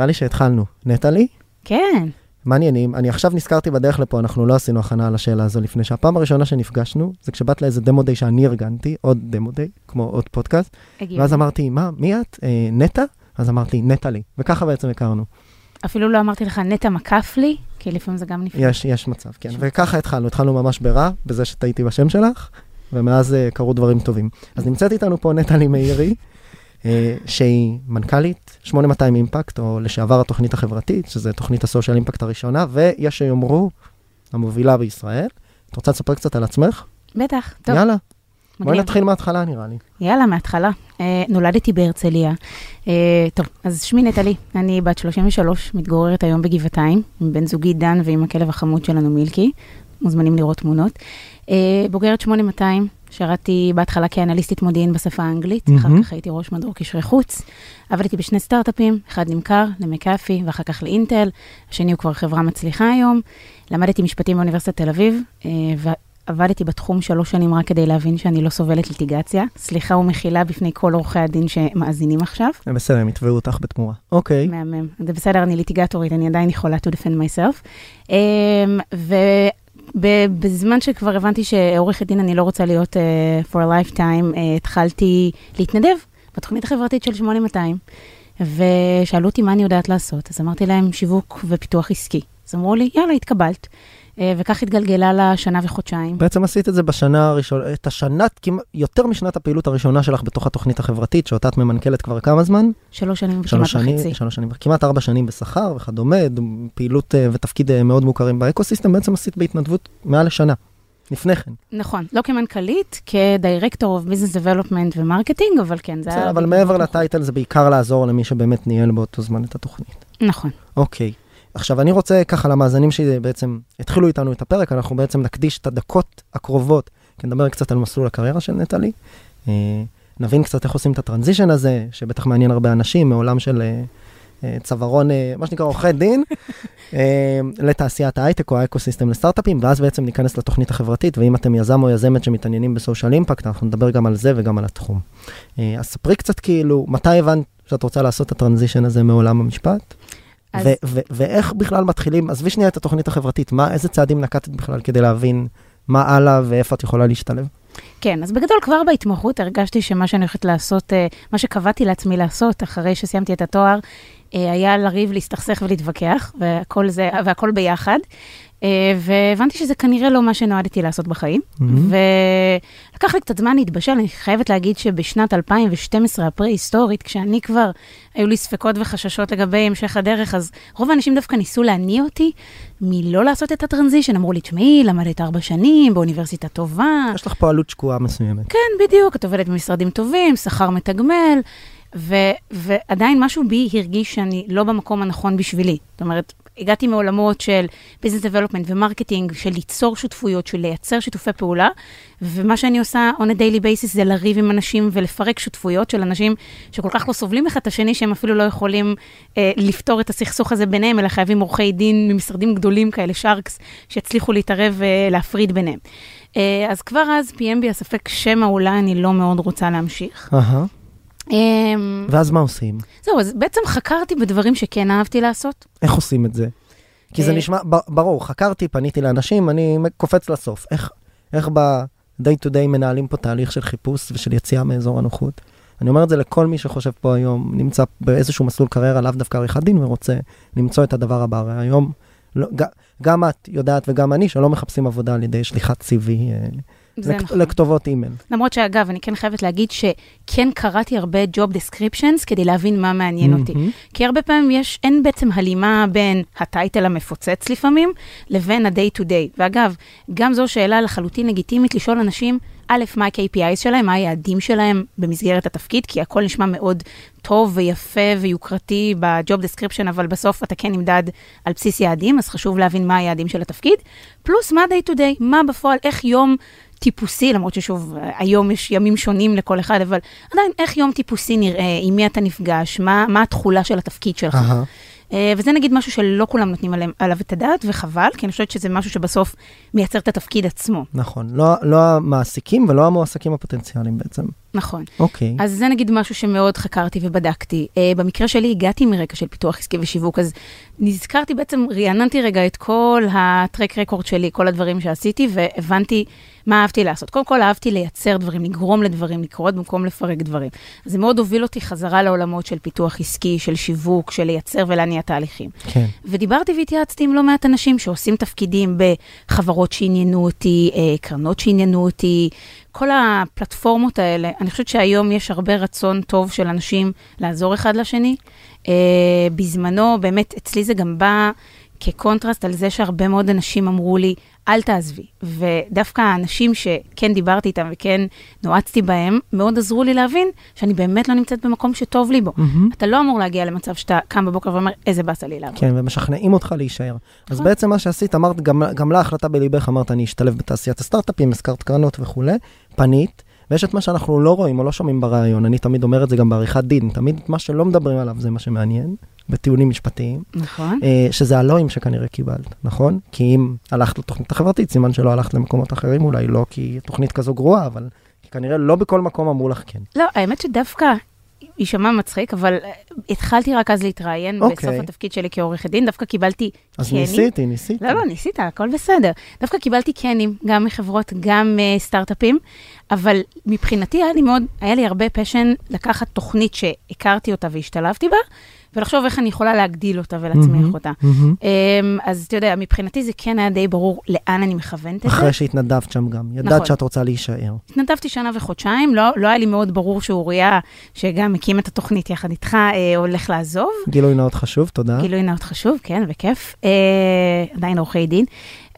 נראה לי שהתחלנו. נטלי? כן. מעניינים. אני עכשיו נזכרתי בדרך לפה, אנחנו לא עשינו הכנה על השאלה הזו לפני שהפעם הראשונה שנפגשנו, זה כשבאת לאיזה דמו דיי שאני ארגנתי, עוד דמו דיי, כמו עוד פודקאסט, הגיוני. ואז אמרתי, מה, מי את? אה, נטע? אז אמרתי, נטלי. וככה בעצם הכרנו. אפילו לא אמרתי לך נטע מקף לי, כי לפעמים זה גם נפלא. יש, יש מצב, כן. וככה התחלנו, התחלנו ממש ברע, בזה שטעיתי בשם שלך, ומאז אה, קרו דברים טובים. אז נמצאת איתנו פה נטלי מאירי, שהיא מנכ"לית 8200 אימפקט, או לשעבר התוכנית החברתית, שזה תוכנית הסושיאל אימפקט הראשונה, ויש שיאמרו, המובילה בישראל. את רוצה לספר קצת על עצמך? בטח, טוב. יאללה, בואי. נתחיל מההתחלה נראה לי. יאללה, מההתחלה. אה, נולדתי בהרצליה. אה, טוב, אז שמי נטלי, אני בת 33, מתגוררת היום בגבעתיים, עם בן זוגי דן ועם הכלב החמוד שלנו מילקי. מוזמנים לראות תמונות. אה, בוגרת 8200, שירתתי בהתחלה כאנליסטית מודיעין בשפה האנגלית, אחר מהמם. כך הייתי ראש מדור קשרי חוץ. עבדתי בשני סטארט-אפים, אחד נמכר למקאפי ואחר כך לאינטל, השני הוא כבר חברה מצליחה היום. למדתי משפטים באוניברסיטת תל אביב, אה, ועבדתי בתחום שלוש שנים רק כדי להבין שאני לא סובלת ליטיגציה. סליחה ומחילה בפני כל עורכי הדין שמאזינים עכשיו. אה, בסדר, הם יתבעו אותך בתמורה. אוקיי. מהמם. זה בסדר, אני ליטיגטורית, אני עדיין יכולה to defend myself. Um, ובזמן שכבר הבנתי שעורכת דין אני לא רוצה להיות uh, for a lifetime, uh, התחלתי להתנדב בתוכנית החברתית של 8200, ושאלו אותי מה אני יודעת לעשות, אז אמרתי להם שיווק ופיתוח עסקי. אז אמרו לי, יאללה, התקבלת. Uh, וכך התגלגלה לה שנה וחודשיים. בעצם עשית את זה בשנה הראשונה, את כמעט- יותר משנת הפעילות הראשונה שלך בתוך התוכנית החברתית, שאותה את ממנכ"לת כבר כמה זמן? שלוש שנים וכמעט שנים, וחצי. שלוש שנים, כמעט ארבע שנים בשכר וכדומה, פעילות אה, ותפקיד אה, מאוד מוכרים באקוסיסטם, בעצם עשית בהתנדבות מעל לשנה, לפני כן. נכון, לא כמנכ"לית, כ director of business development ו marketing, אבל כן, זה היה... בסדר, אבל מעבר ל title זה בעיקר לעזור למי שבאמת ניהל באותו זמן את התוכנית. נכון. אוקיי. עכשיו, אני רוצה ככה למאזינים שבעצם התחילו איתנו את הפרק, אנחנו בעצם נקדיש את הדקות הקרובות, כי נדבר קצת על מסלול הקריירה של נטלי. אה, נבין קצת איך עושים את ה transition הזה, שבטח מעניין הרבה אנשים מעולם של אה, אה, צווארון, מה שנקרא עורכי דין, לתעשיית ההייטק או האקוסיסטם לסטארט-אפים, ואז בעצם ניכנס לתוכנית החברתית, ואם אתם יזם או יזמת שמתעניינים בסושיאל אימפקט, אנחנו נדבר גם על זה וגם על התחום. אז ספרי קצת כאילו, מתי הבנת שאת רוצה לעשות את הטרנזישן הזה מעולם המשפט? אז- ו- ו- ואיך בכלל מתחילים, עזבי שנייה את התוכנית החברתית, מה, איזה צעדים נקטת בכלל כדי להבין מה הלאה ואיפה את יכולה להשתלב? כן, אז בגדול כבר בהתמחות הרגשתי שמה שאני הולכת לעשות, אה, מה שקבעתי לעצמי לעשות אחרי שסיימתי את התואר, אה, היה לריב, להסתכסך ולהתווכח, והכל, זה, והכל ביחד. אה, והבנתי שזה כנראה לא מה שנועדתי לעשות בחיים. מהמם. ולקח לי קצת זמן להתבשל, אני חייבת להגיד שבשנת 2012 הפרה-היסטורית, כשאני כבר, היו לי ספקות וחששות לגבי המשך הדרך, אז רוב האנשים דווקא ניסו להניע אותי מלא לעשות את הטרנזישן. אמרו לי, תשמעי, למדת ארבע שנים באוניברסיטה טובה. יש לך פה עלות שקועה מסוימת. כן, בדיוק, את עובדת במשרדים טובים, שכר מתגמל, ו- ועדיין משהו בי הרגיש שאני לא במקום הנכון בשבילי. זאת אומרת, הגעתי מעולמות של business development ו marketing, של ליצור שותפויות, של לייצר שיתופי פעולה, ומה שאני עושה on a daily basis זה לריב עם אנשים ולפרק שותפויות של אנשים שכל כך לא סובלים אחד את השני, שהם אפילו לא יכולים אה, לפתור את הסכסוך הזה ביניהם, אלא חייבים עורכי דין ממשרדים גדולים כאלה, sharks, שיצליחו להתערב ולהפריד ביניהם. אה, אז כבר אז פיעם בי הספק שמא אולי אני לא מאוד רוצה להמשיך. אהה. אמ, ואז מה עושים? זהו, אז בעצם חקרתי בדברים שכן אהבתי לעשות. איך עושים את זה? כי זה אה, נשמע, ברור, חקרתי, פניתי לאנשים, אני קופץ לסוף. איך, איך ב-day to day מנהלים פה תהליך של חיפוש ושל יציאה מאזור הנוחות? אני אומר את זה לכל מי שחושב פה היום, נמצא באיזשהו מסלול קריירה, לאו דווקא עריכת דין, ורוצה למצוא את הדבר הבא. הרי היום, לא, גם את יודעת וגם אני, שלא מחפשים עבודה על ידי שליחת CV אה, זה לכ- נכון. לכתובות אימייל. למרות שאגב, אני כן חייבת להגיד שכן קראתי הרבה job descriptions כדי להבין מה מעניין אותי. מהמם. כי הרבה פעמים יש, אין בעצם הלימה בין הטייטל המפוצץ לפעמים, לבין ה-day to day. ואגב, גם זו שאלה לחלוטין לגיטימית לשאול אנשים, א', מה ה-KPIs שלהם, מה היעדים שלהם במסגרת התפקיד, כי הכל נשמע מאוד טוב ויפה ויוקרתי ב-job description, אבל בסוף אתה כן נמדד על בסיס יעדים, אז חשוב להבין מה היעדים של התפקיד. פלוס מה day to day, מה בפועל, איך יום טיפוסי, למרות ששוב, היום יש ימים שונים לכל אחד, אבל עדיין, איך יום טיפוסי נראה, עם מי אתה נפגש, מה, מה התכולה של התפקיד שלך. אה, וזה נגיד משהו שלא כולם נותנים עליהם, עליו את הדעת, וחבל, כי אני חושבת שזה משהו שבסוף מייצר את התפקיד עצמו. נכון, לא, לא המעסיקים ולא המועסקים הפוטנציאליים בעצם. נכון. אוקיי. אז זה נגיד משהו שמאוד חקרתי ובדקתי. Uh, במקרה שלי הגעתי מרקע של פיתוח עסקי ושיווק, אז נזכרתי בעצם, רעננתי רגע את כל הטרק רקורד שלי, כל הדברים שעשיתי, והבנתי מה אהבתי לעשות. קודם כל אהבתי לייצר דברים, לגרום לדברים לקרות במקום לפרק דברים. זה מאוד הוביל אותי חזרה לעולמות של פיתוח עסקי, של שיווק, של לייצר ולהניע תהליכים. כן. ודיברתי והתייעצתי עם לא מעט אנשים שעושים תפקידים בחברות שעניינו אותי, אה, קרנות שעניינו אותי, כל הפלטפורמות האלה. אני חושבת שהיום יש הרבה רצון טוב של אנשים לעזור אחד לשני. אה, בזמנו, באמת, אצלי זה גם בא כקונטרסט על זה שהרבה מאוד אנשים אמרו לי, אל תעזבי. ודווקא האנשים שכן דיברתי איתם וכן נועצתי בהם, מאוד עזרו לי להבין שאני באמת לא נמצאת במקום שטוב לי בו. מהמם. אתה לא אמור להגיע למצב שאתה קם בבוקר ואומר, איזה באסה לי לעבוד. כן, ומשכנעים אותך להישאר. אז נכון. בעצם מה שעשית, אמרת, גם, גם לה החלטה בליבך, אמרת, אני אשתלב בתעשיית הסטארט-אפים, הזכרת קרנות וכולי, פנית, ויש את מה שאנחנו לא רואים או לא שומעים בריאיון, אני תמיד אומר את זה גם בעריכת דין, תמיד מה שלא מדברים עליו זה מה שמעניין, בטיעונים משפטיים, נכון. אה, שזה הלואים שכנראה קיבלת, נכון? כי אם הלכת לתוכנית החברתית, סימן שלא הלכת למקומות אחרים, אולי לא כי תוכנית כזו גרועה, אבל כנראה לא בכל מקום אמרו לך כן. לא, האמת שדווקא, יישמע מצחיק, אבל אה, התחלתי רק אז להתראיין אוקיי. בסוף התפקיד שלי כעורכת דין, דווקא קיבלתי אז קנים. ניסיתי, ניסיתי. לא, לא, ניסית, הכל בסדר. דווקא קיבלתי קנים, גם מחברות, גם uh, סטארט-אפים, אבל מבחינתי היה לי מאוד, היה לי הרבה פשן לקחת תוכנית שהכרתי אותה והשתלבתי בה, ולחשוב איך אני יכולה להגדיל אותה ולהצמיח מהמם, אותה. Um, אז אתה יודע, מבחינתי זה כן היה די ברור לאן אני מכוונת את זה. אחרי שהתנדבת שם גם, ידעת נכון. שאת רוצה להישאר. התנדבתי שנה וחודשיים, לא, לא היה לי מאוד ברור שאוריה, שגם הקים את התוכנית יחד איתך, אה, הולך לעזוב. גילוי נאות חשוב, תודה. גילוי נאות חשוב, כן, וכיף. אה, עדיין עורכי דין.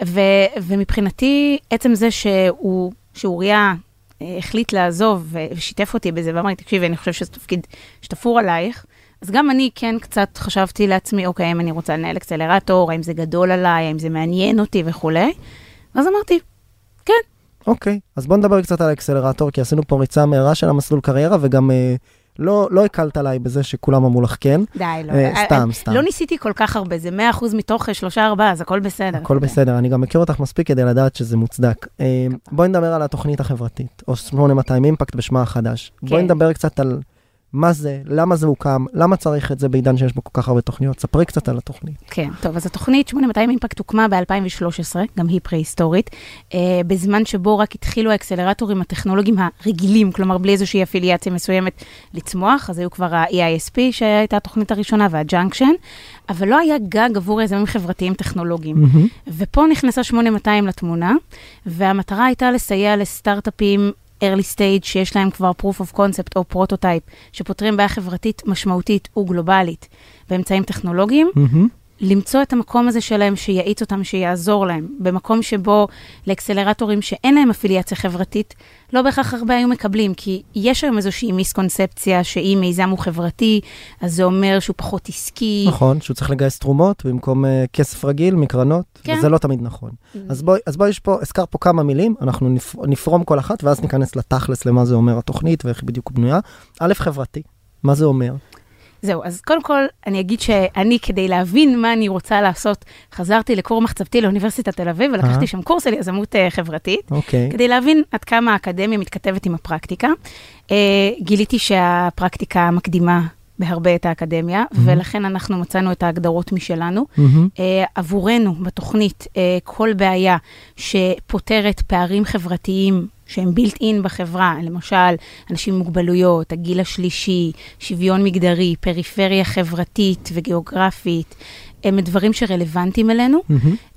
ו, ומבחינתי, עצם זה שהוא, שאוריה אה, החליט לעזוב ושיתף אותי בזה, ואמר לי, תקשיבי, אני חושב שזה תפקיד שתפור עלייך. אז גם אני כן קצת חשבתי לעצמי, אוקיי, האם אני רוצה לנהל אקסלרטור, האם זה גדול עליי, האם זה מעניין אותי וכולי. ואז אמרתי, כן, אוקיי, אז בוא נדבר קצת על האקסלרטור, כי עשינו פה ריצה מהירה של המסלול קריירה, וגם אה, לא, לא הקלת עליי בזה שכולם אמרו לך כן. די, לא. אה, אה, סתם, אה, סתם. לא ניסיתי כל כך הרבה, זה 100% מתוך 3-4, אז הכל בסדר. הכל בסדר, אני גם מכיר אותך מספיק כדי לדעת שזה מוצדק. אה, בואי נדבר על התוכנית החברתית, או 8200 אימפקט בשמה החדש. בואי כן. נדבר קצת על מה זה, למה זה הוקם, למה צריך את זה בעידן שיש בו כל כך הרבה תוכניות. ספרי קצת על התוכנית. כן, טוב, אז התוכנית 8200 אימפקט הוקמה ב-2013, גם היא פרה-היסטורית, אה, בזמן שבו רק התחילו האקסלרטורים הטכנולוגיים הרגילים, כלומר בלי איזושהי אפיליאציה מסוימת לצמוח, אז היו כבר ה-EISP שהייתה התוכנית הראשונה וה-Junction, אבל לא היה גג עבור יזמים חברתיים טכנולוגיים. מהמם. ופה נכנסה 8200 לתמונה, והמטרה הייתה לסייע לסטארט-אפים early stage שיש להם כבר proof of concept או prototype, שפותרים בעיה חברתית משמעותית וגלובלית באמצעים טכנולוגיים, מהמם. למצוא את המקום הזה שלהם שיאיץ אותם, שיעזור להם, במקום שבו לאקסלרטורים שאין להם אפיליאציה חברתית, לא בהכרח הרבה היו מקבלים, כי יש היום איזושהי מיסקונספציה שאם מיזם הוא חברתי, אז זה אומר שהוא פחות עסקי. נכון, שהוא צריך לגייס תרומות במקום אה, כסף רגיל מקרנות, כן. וזה לא תמיד נכון. אז בואי, אז בואי, יש פה, הזכרת פה כמה מילים, אנחנו נפ, נפרום כל אחת, ואז ניכנס לתכלס למה זה אומר התוכנית ואיך היא בדיוק בנויה. א', חברתי, מה זה אומר? זהו, אז קודם כל, אני אגיד שאני, כדי להבין מה אני רוצה לעשות, חזרתי לקור מחצבתי לאוניברסיטת תל אביב, אה. ולקחתי שם קורס על יזמות אה, חברתית. אוקיי. כדי להבין עד כמה האקדמיה מתכתבת עם הפרקטיקה. אה, גיליתי שהפרקטיקה מקדימה בהרבה את האקדמיה, ולכן אנחנו מצאנו את ההגדרות משלנו. מהמם. אה, עבורנו בתוכנית, אה, כל בעיה שפותרת פערים חברתיים שהם בילט אין בחברה, למשל, אנשים עם מוגבלויות, הגיל השלישי, שוויון מגדרי, פריפריה חברתית וגיאוגרפית, הם דברים שרלוונטיים אלינו.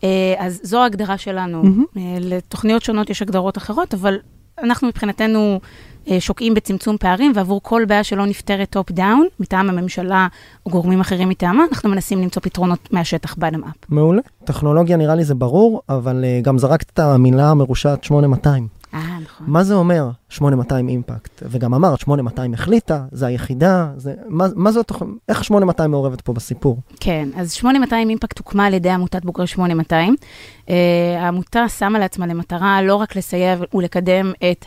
אה, אז זו ההגדרה שלנו. אה, לתוכניות שונות יש הגדרות אחרות, אבל אנחנו מבחינתנו אה, שוקעים בצמצום פערים, ועבור כל בעיה שלא נפתרת top down, מטעם הממשלה או גורמים אחרים מטעמה, אנחנו מנסים למצוא פתרונות מהשטח bottom up. מעולה. טכנולוגיה נראה לי זה ברור, אבל גם זרקת את המילה המרושעת 8200. נכון. מה זה אומר 8200 אימפקט? וגם אמרת, 8200 החליטה, זה היחידה, זה, מה, מה זה התוכנית, איך 8200 מעורבת פה בסיפור? כן, אז 8200 אימפקט הוקמה על ידי עמותת בוגרי 8200. Uh, העמותה שמה לעצמה למטרה לא רק לסייע ולקדם את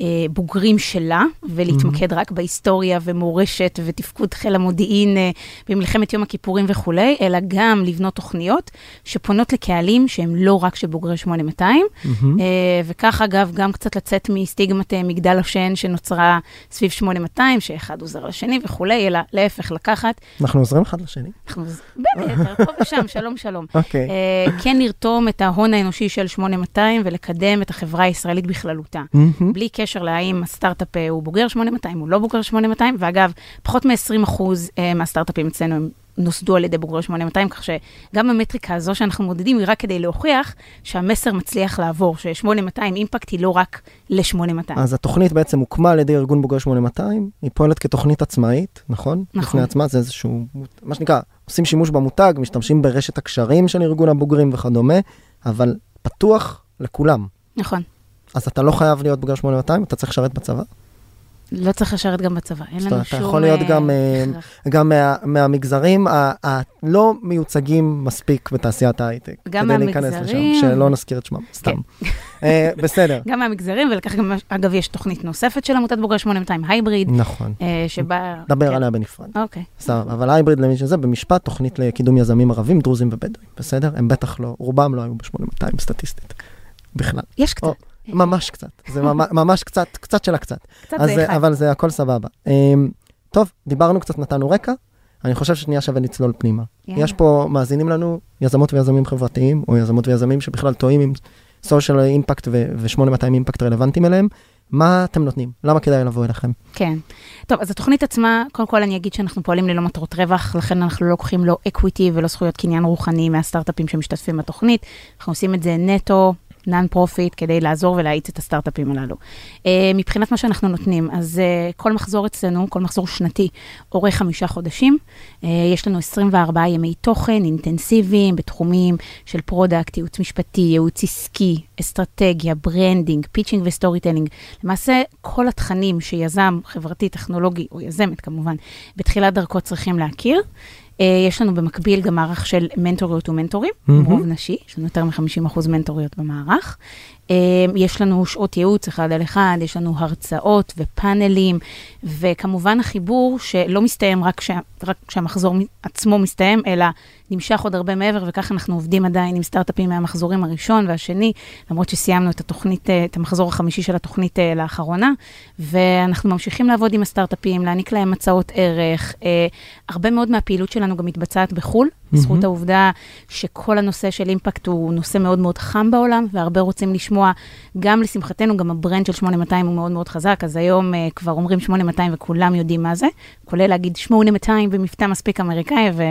הבוגרים שלה, ולהתמקד רק בהיסטוריה ומורשת ותפקוד חיל המודיעין uh, במלחמת יום הכיפורים וכולי, אלא גם לבנות תוכניות שפונות לקהלים שהם לא רק של בוגרי 8200. מהמם. Uh, וכך, אגב, גם קצת לצאת מסטיגמת אה, מגדל השן שנוצרה סביב 8200, שאחד עוזר לשני וכולי, אלא להפך, לקחת, אנחנו עוזרים אחד לשני. אנחנו, באמת, פה ושם, שלום, שלום. אוקיי. אה, כן לרתום את ההון האנושי של 8200 ולקדם את החברה הישראלית בכללותה. מהמם. בלי קשר להאם הסטארט-אפ אה, הוא בוגר 8200, הוא לא בוגר 8200, ואגב, פחות מ-20% אה, מהסטארט-אפים אצלנו הם נוסדו על ידי בוגרי 8200, כך שגם המטריקה הזו שאנחנו מודדים היא רק כדי להוכיח שהמסר מצליח לעבור, ש-8200 אימפקט היא לא רק ל-8200. אז התוכנית בעצם הוקמה על ידי ארגון בוגרי 8200, היא פועלת כתוכנית עצמאית, נכון? נכון. בפני עצמה זה איזשהו, מה שנקרא, עושים שימוש במותג, משתמשים ברשת הקשרים של ארגון הבוגרים וכדומה, אבל פתוח לכולם. נכון. אז אתה לא חייב להיות בוגר 8200, אתה צריך לשרת בצבא. לא צריך לשרת גם בצבא, אין לנו אומרת, אתה שום... יכול להיות אה, גם, אה, הכרח. גם מה, מהמגזרים הלא מיוצגים מספיק בתעשיית ההייטק. גם כדי להיכנס מהמגזרים. לשם, שלא נזכיר את שמם, סתם. אה, בסדר, גם מהמגזרים, ולכך גם, אגב, יש תוכנית נוספת של עמותת בוגרי 8200, הייבריד, נכון. אה, שבה... דבר כן. עליה בנפרד. אוקיי. סבבה, אבל הייבריד למי שזה, במשפט, תוכנית לקידום יזמים ערבים, דרוזים ובדואים, בסדר? הם בטח לא, רובם לא היו ב-8200 סטטיסטית, בכלל. יש קצת. ממש קצת, זה ממש, קצת, קצת של הקצת. קצת אז, זה אחד. אבל זה הכל סבבה. אמ, טוב, דיברנו קצת, נתנו רקע, אני חושב ששנייה שווה לצלול פנימה. יאללה. יש פה, מאזינים לנו, יזמות ויזמים חברתיים, או יזמות ויזמים שבכלל טועים עם social impact ו-8200 אימפקט רלוונטיים אליהם. מה אתם נותנים? למה כדאי לבוא אליכם? כן. טוב, אז התוכנית עצמה, קודם כל אני אגיד שאנחנו פועלים ללא מטרות רווח, לכן אנחנו לא לוקחים לא equity ולא זכויות קניין רוחני מהסטארט-אפים שמשתתפים בתוכנית. אנחנו עושים את זה נטו, non profit, כדי לעזור ולהאיץ את הסטארט-אפים הללו. אה, מבחינת מה שאנחנו נותנים, אז אה, כל מחזור אצלנו, כל מחזור שנתי, אורך חמישה חודשים. אה, יש לנו 24 ימי תוכן אינטנסיביים בתחומים של product, ייעוץ משפטי, ייעוץ עסקי, אסטרטגיה, branding, pitching ו storytelling. למעשה, כל התכנים שיזם חברתי, טכנולוגי, או יזמת כמובן, בתחילת דרכו צריכים להכיר. אה, יש לנו במקביל גם מערך של מנטוריות ומנטורים. רוב נשי, יש לנו יותר מ-50% מנטוריות במערך. אה, יש לנו שעות ייעוץ אחד על אחד, יש לנו הרצאות ופאנלים, וכמובן החיבור שלא מסתיים רק, כשה, רק כשהמחזור עצמו מסתיים, אלא נמשך עוד הרבה מעבר, וככה אנחנו עובדים עדיין עם סטארט-אפים מהמחזורים הראשון והשני, למרות שסיימנו את התוכנית, אה, את המחזור החמישי של התוכנית אה, לאחרונה, ואנחנו ממשיכים לעבוד עם הסטארט-אפים, להעניק להם הצעות ערך. אה, הרבה מאוד מהפעילות שלנו גם מתבצעת בחו"ל, בזכות מהמם. העובדה שכל הנושא של impact הוא נושא מאוד מאוד חם בעולם, והרבה רוצים לשמוע, גם לשמחתנו, גם ה brand של 8200 הוא מאוד מאוד חזק, אז היום אה, כבר אומרים 8200 וכולם יודעים מה זה, כולל להגיד 8200 במבטא מספיק אמריקאי, ו...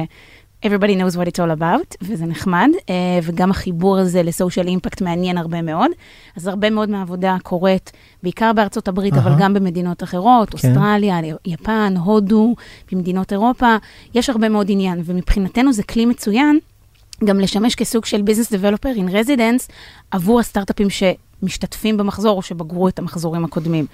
everybody knows what it's all about, וזה נחמד, אה, וגם החיבור הזה לסושיאל אימפקט מעניין הרבה מאוד. אז הרבה מאוד מהעבודה קורית, בעיקר בארצות הברית, אבל אהה. גם במדינות אחרות, כן. אוסטרליה, יפן, הודו, במדינות אירופה, יש הרבה מאוד עניין, ומבחינתנו זה כלי מצוין גם לשמש כסוג של ביזנס דבלופר in residence עבור הסטארט-אפים שמשתתפים במחזור או שבגרו את המחזורים הקודמים.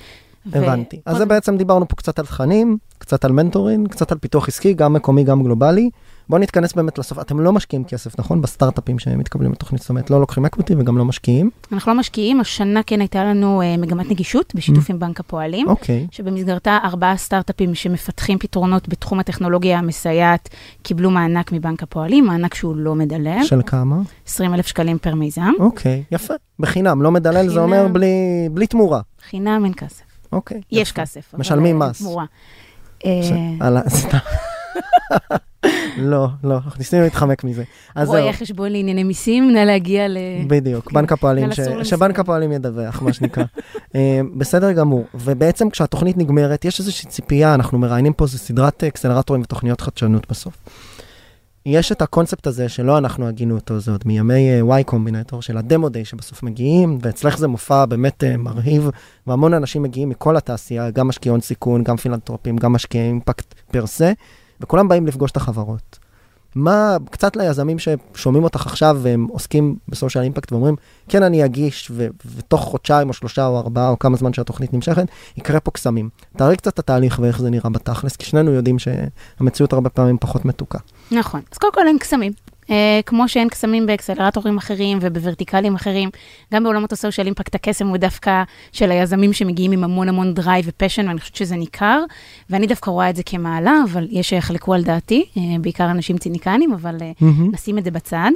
ו- הבנתי. אז עוד- זה בעצם דיברנו פה קצת על תכנים, קצת על מנטורינג, קצת על פיתוח עסקי, גם מקומי, גם גלובלי. בואו נתכנס באמת לסוף. אתם לא משקיעים כסף, נכון? בסטארט-אפים שמתקבלים לתוכנית, זאת אומרת, לא לוקחים equity וגם לא משקיעים. אנחנו לא משקיעים, השנה כן הייתה לנו אה, מגמת נגישות בשיתוף עם בנק הפועלים. אוקיי. שבמסגרתה ארבעה סטארט-אפים שמפתחים פתרונות בתחום הטכנולוגיה המסייעת קיבלו מענק מבנק הפועלים, מענק שהוא לא מדלל, של כמה? 20 אלף שקלים פר מיזם, אוקיי, יפה. בחינם, לא מדלל, זה חינם. אומר בלי, בלי תמורה. חינם אין כסף. אוקיי. יש יפה. כסף. משלמים אין מס. תמורה. אה, סתם. לא, לא, אנחנו ניסינו להתחמק מזה. רואי החשבון לענייני מיסים, נא להגיע ל... בדיוק, כן. בנק הפועלים, אבל אסור שבנק. הפועלים ידווח, מה שנקרא. אה, בסדר גמור, ובעצם כשהתוכנית נגמרת, יש איזושהי ציפייה, אנחנו מראיינים פה, זה סדרת אקסלרטורים ותוכניות חדשנות בסוף. יש את הקונספט הזה שלא אנחנו הגינו אותו, זה עוד מימי אה, Y קומבינטור של הדמו דיי שבסוף מגיעים, ואצלך זה מופע באמת אה, מרהיב, והמון אנשים מגיעים מכל התעשייה, גם משקיעי הון סיכון, גם פילנטרופים, גם משקיעי אימפקט פר סה, וכולם באים לפגוש את החברות. מה, קצת ליזמים ששומעים אותך עכשיו והם עוסקים בסושיאל אימפקט ואומרים, כן, אני אגיש, ו- ותוך חודשיים או שלושה או ארבעה או כמה זמן שהתוכנית נמשכת, יקרה פה קסמים. תארי קצת את התהליך ואיך זה נראה בתכלס, כי שנינו יודעים שהמציאות הרבה פעמים פחות מתוקה. נכון. אז קודם כל אין קסמים. אה, כמו שאין קסמים באקסלרטורים אחרים ובוורטיקלים אחרים, גם בעולמות ה social impact הקסם הוא דווקא של היזמים שמגיעים עם המון המון drive ו passion, ואני חושבת שזה ניכר, ואני דווקא רואה את זה כמעלה, אבל יש שיחלקו על דעתי, אה, בעיקר אנשים ציניקנים, אבל מהמם. נשים את זה בצד.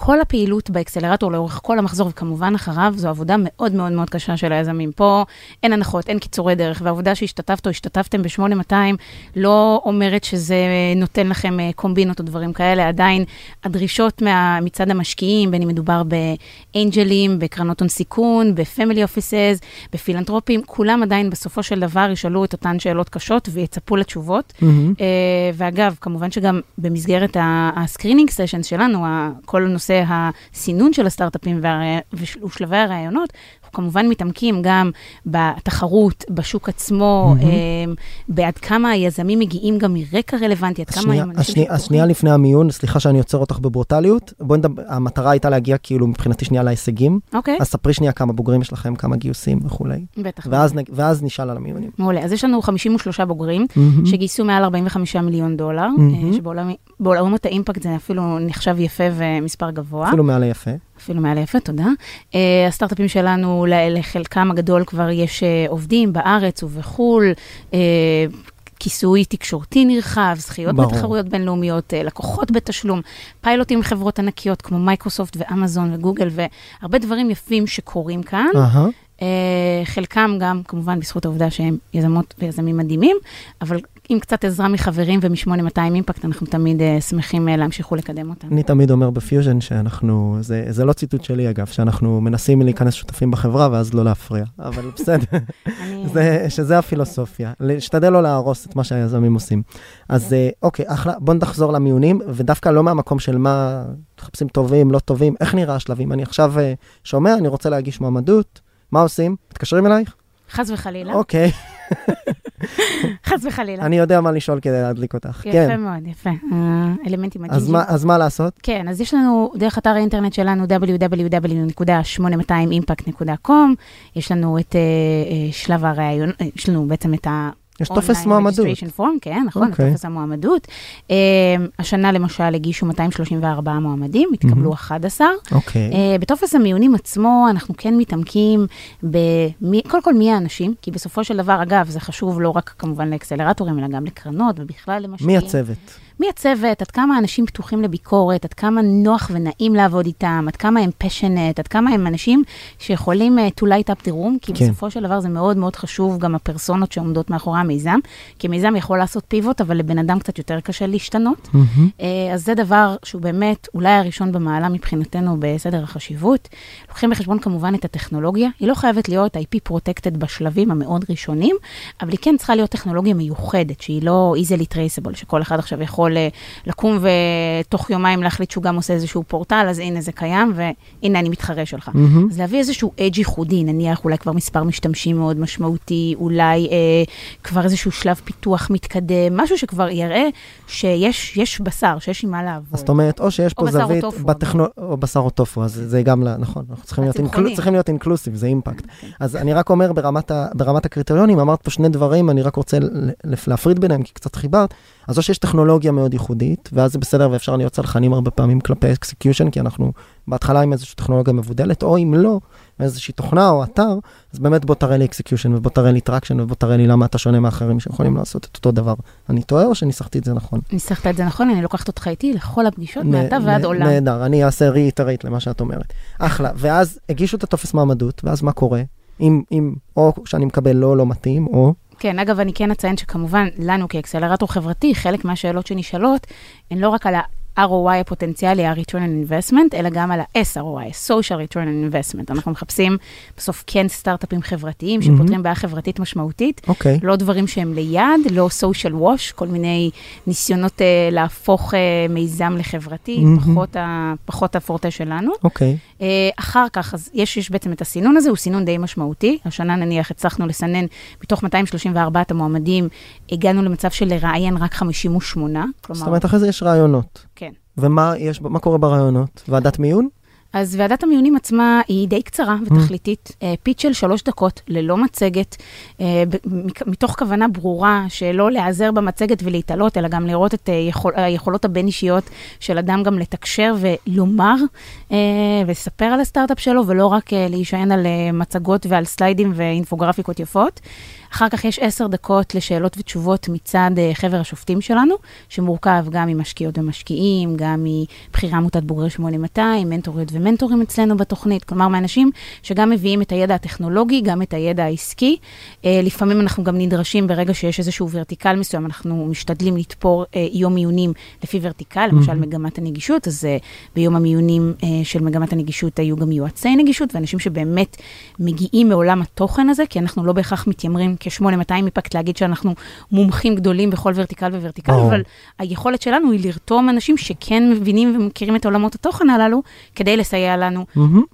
כל הפעילות באקסלרטור לאורך כל המחזור, וכמובן אחריו, זו עבודה מאוד מאוד מאוד קשה של היזמים. פה אין הנחות, אין קיצורי דרך, והעובדה שהשתתפת או השתתפתם ב-8200 לא אומרת שזה נותן לכם אה, קומבינות או דברים כאלה. עדיין הדרישות מה, מצד המשקיעים, בין אם מדובר באנג'לים, בקרנות הון סיכון, ב family offices, בפילנטרופים, כולם עדיין בסופו של דבר ישאלו את אותן שאלות קשות ויצפו לתשובות. אה, ואגב, כמובן שגם במסגרת ה screening sessions שלנו, כל נושא הסינון של הסטארט-אפים וש- ושלבי הרעיונות, כמובן מתעמקים גם בתחרות, בשוק עצמו, uh, בעד כמה היזמים מגיעים גם מרקע רלוונטי, עד כמה הם אנשים השנייה, לפני המיון, סליחה שאני עוצר אותך בברוטליות, בואי נדבר, המטרה הייתה להגיע כאילו מבחינתי שנייה להישגים, אוקיי, אז ספרי שנייה כמה בוגרים יש לכם, כמה גיוסים וכולי, בטח. ואז, ואז נשאל על המיונים. מעולה. אז יש לנו 53 בוגרים, מהמם. שגייסו מעל 45 מיליון דולר, מהמם. אה, שבעולם- בעולמות האימפקט זה אפילו נחשב יפה ומספר גבוה. אפילו מעל היפה. אפילו מעל יפה, תודה. Uh, הסטארט-אפים שלנו, לחלקם הגדול כבר יש uh, עובדים בארץ ובחו"ל, uh, כיסוי תקשורתי נרחב, זכיות ברור. בתחרויות בינלאומיות, uh, לקוחות בתשלום, פיילוטים עם חברות ענקיות כמו מייקרוסופט ואמזון וגוגל, והרבה דברים יפים שקורים כאן. אהה. Uh, חלקם גם, כמובן, בזכות העובדה שהם יזמות ויזמים מדהימים, אבל עם קצת עזרה מחברים ומ-8200 אימפקט, אנחנו תמיד uh, שמחים uh, להמשיך ולקדם אותם. אני תמיד אומר בפיוז'ן שאנחנו, זה, זה לא ציטוט שלי אגב, שאנחנו מנסים להיכנס שותפים בחברה ואז לא להפריע, אבל בסדר, זה, שזה הפילוסופיה, להשתדל לא להרוס את מה שהיזמים עושים. אז אה, אוקיי, אחלה, בוא נחזור למיונים, ודווקא לא מהמקום של מה, מחפשים טובים, לא טובים, איך נראה השלבים? אני עכשיו אה, שומע, אני רוצה להגיש מועמדות, מה עושים? מתקשרים אלייך? חס וחלילה, אוקיי, חס וחלילה. אני יודע מה לשאול כדי להדליק אותך. יפה כן, מאוד, יפה. אלמנטים אז. מה- אז מה לעשות? כן, אז יש לנו, דרך אתר האינטרנט שלנו, www.8200impact.com, יש לנו את אה, אה, שלב הרעיון, אה, יש לנו בעצם את ה... יש טופס מועמדות. form, כן, נכון, אוקיי. הטופס המועמדות. אה, השנה למשל הגישו 234 מועמדים, התקבלו מהמם. 11. אוקיי. Uh, בטופס המיונים עצמו, אנחנו כן מתעמקים במי, קודם כל מי האנשים, כי בסופו של דבר, אגב, זה חשוב לא רק כמובן לאקסלרטורים, אלא גם לקרנות ובכלל למשקיעים. מי הצוות? מי הצוות, עד כמה אנשים פתוחים לביקורת, עד כמה נוח ונעים לעבוד איתם, עד כמה הם פשנט, עד כמה הם אנשים שיכולים uh, to light up the room, כי כן. בסופו של דבר זה מאוד מאוד חשוב גם הפרסונות שעומדות מאחורי המיזם, כי מיזם יכול לעשות פיבוט, אבל לבן אדם קצת יותר קשה להשתנות. מהמם. אה, אז זה דבר שהוא באמת אולי הראשון במעלה מבחינתנו בסדר החשיבות. לוקחים בחשבון כמובן את הטכנולוגיה, היא לא חייבת להיות IP protected בשלבים המאוד ראשונים, אבל היא כן צריכה להיות טכנולוגיה מיוחדת, שהיא לא easily traceable, שכל אחד עכשיו יכול אה, לקום ותוך יומיים להחליט שהוא גם עושה איזשהו פורטל, אז הנה זה קיים, והנה אני מתחרה שלך. מהמם. אז להביא איזשהו אדג' ייחודי, נניח אולי כבר מספר משתמשים מאוד משמעותי, אולי אה, כבר איזשהו שלב פיתוח מתקדם, משהו שכבר יראה שיש יש בשר, שיש עם מה לעבוד. זאת אומרת, או שיש או פה או זווית, טופו. בטכנו- או בשר או טופו, אז זה גם, ל- נכון, אנחנו צריכים להיות. inclu- צריכים להיות inclusive, זה impact. כן. אז אני רק אומר ברמת, ה, ברמת הקריטריונים, אמרת פה שני דברים, אני רק רוצה להפריד ביניהם, כי קצת חיברת. אז או שיש טכנולוגיה מאוד ייחודית, ואז זה בסדר ואפשר להיות סלחנים הרבה פעמים כלפי execution, כי אנחנו בהתחלה עם איזושהי טכנולוגיה מבודלת, או אם לא, איזושהי תוכנה או אתר, אז באמת בוא תראה לי execution ובוא תראה לי traction ובוא תראה לי למה אתה שונה מאחרים שיכולים לעשות את אותו דבר. אני טועה או שניסחתי את זה נכון? ניסחת את זה נכון, אני לוקחת אותך איתי לכל הפגישות, מעתה ועד עולם. נהדר, אני אעשה retweet למה שאת אומרת. אחלה, ואז הגישו את הטופס מועמדות, ואז מה קורה? אם, אם, או שאני מקבל לא, לא מתאים, או... כן, אגב, אני כן אציין שכמובן, לנו כאקסלרטור חברתי, חלק מהשאלות שנשאלות, הן לא רק על ה-ROI הפוטנציאלי, ה-return on investment, אלא גם על ה-SROI, social return on investment. אנחנו מחפשים בסוף כן סטארט-אפים חברתיים שפותרים בעיה חברתית משמעותית. אוקיי. לא דברים שהם ליד, לא social wash, כל מיני ניסיונות אה, להפוך אה, מיזם לחברתי, מהמם. פחות, ה, פחות הפורטה שלנו. אוקיי. אה, אחר כך, אז יש, יש בעצם את הסינון הזה, הוא סינון די משמעותי. השנה נניח הצלחנו לסנן, מתוך 234 המועמדים, הגענו למצב של לראיין רק 58. כלומר, זאת אומרת, אחרי זה יש רעיונות. ומה יש, מה קורה ברעיונות? ועדת מיון? אז ועדת המיונים עצמה היא די קצרה ותכליתית, אה, פיץ' של שלוש דקות, ללא מצגת, אה, מתוך כוונה ברורה שלא להיעזר במצגת ולהתעלות, אלא גם לראות את אה, יכול, היכולות הבין-אישיות של אדם גם לתקשר ולומר אה, ולספר על הסטארט-אפ שלו, ולא רק אה, להישען על אה, מצגות ועל סליידים ואינפוגרפיקות יפות. אחר כך יש עשר דקות לשאלות ותשובות מצד אה, חבר השופטים שלנו, שמורכב גם ממשקיעות ומשקיעים, גם מבכירי עמותת בוגרי 8200, מנטוריות ומנטורים אצלנו בתוכנית, כלומר מאנשים שגם מביאים את הידע הטכנולוגי, גם את הידע העסקי. אה, לפעמים אנחנו גם נדרשים, ברגע שיש איזשהו ורטיקל מסוים, אנחנו משתדלים לתפור אה, יום מיונים לפי ורטיקל, למשל מגמת הנגישות, אז ביום המיונים של מגמת הנגישות היו גם יועצי נגישות, ואנשים שבאמת מגיעים מעולם התוכן הזה, כי אנחנו לא בהכרח מתיימרים כ-8200 אימפקט להגיד שאנחנו מומחים גדולים בכל ורטיקל וורטיקל, ברור. אבל היכולת שלנו היא לרתום אנשים שכן מבינים ומכירים את עולמות התוכן הללו, כדי לסייע לנו.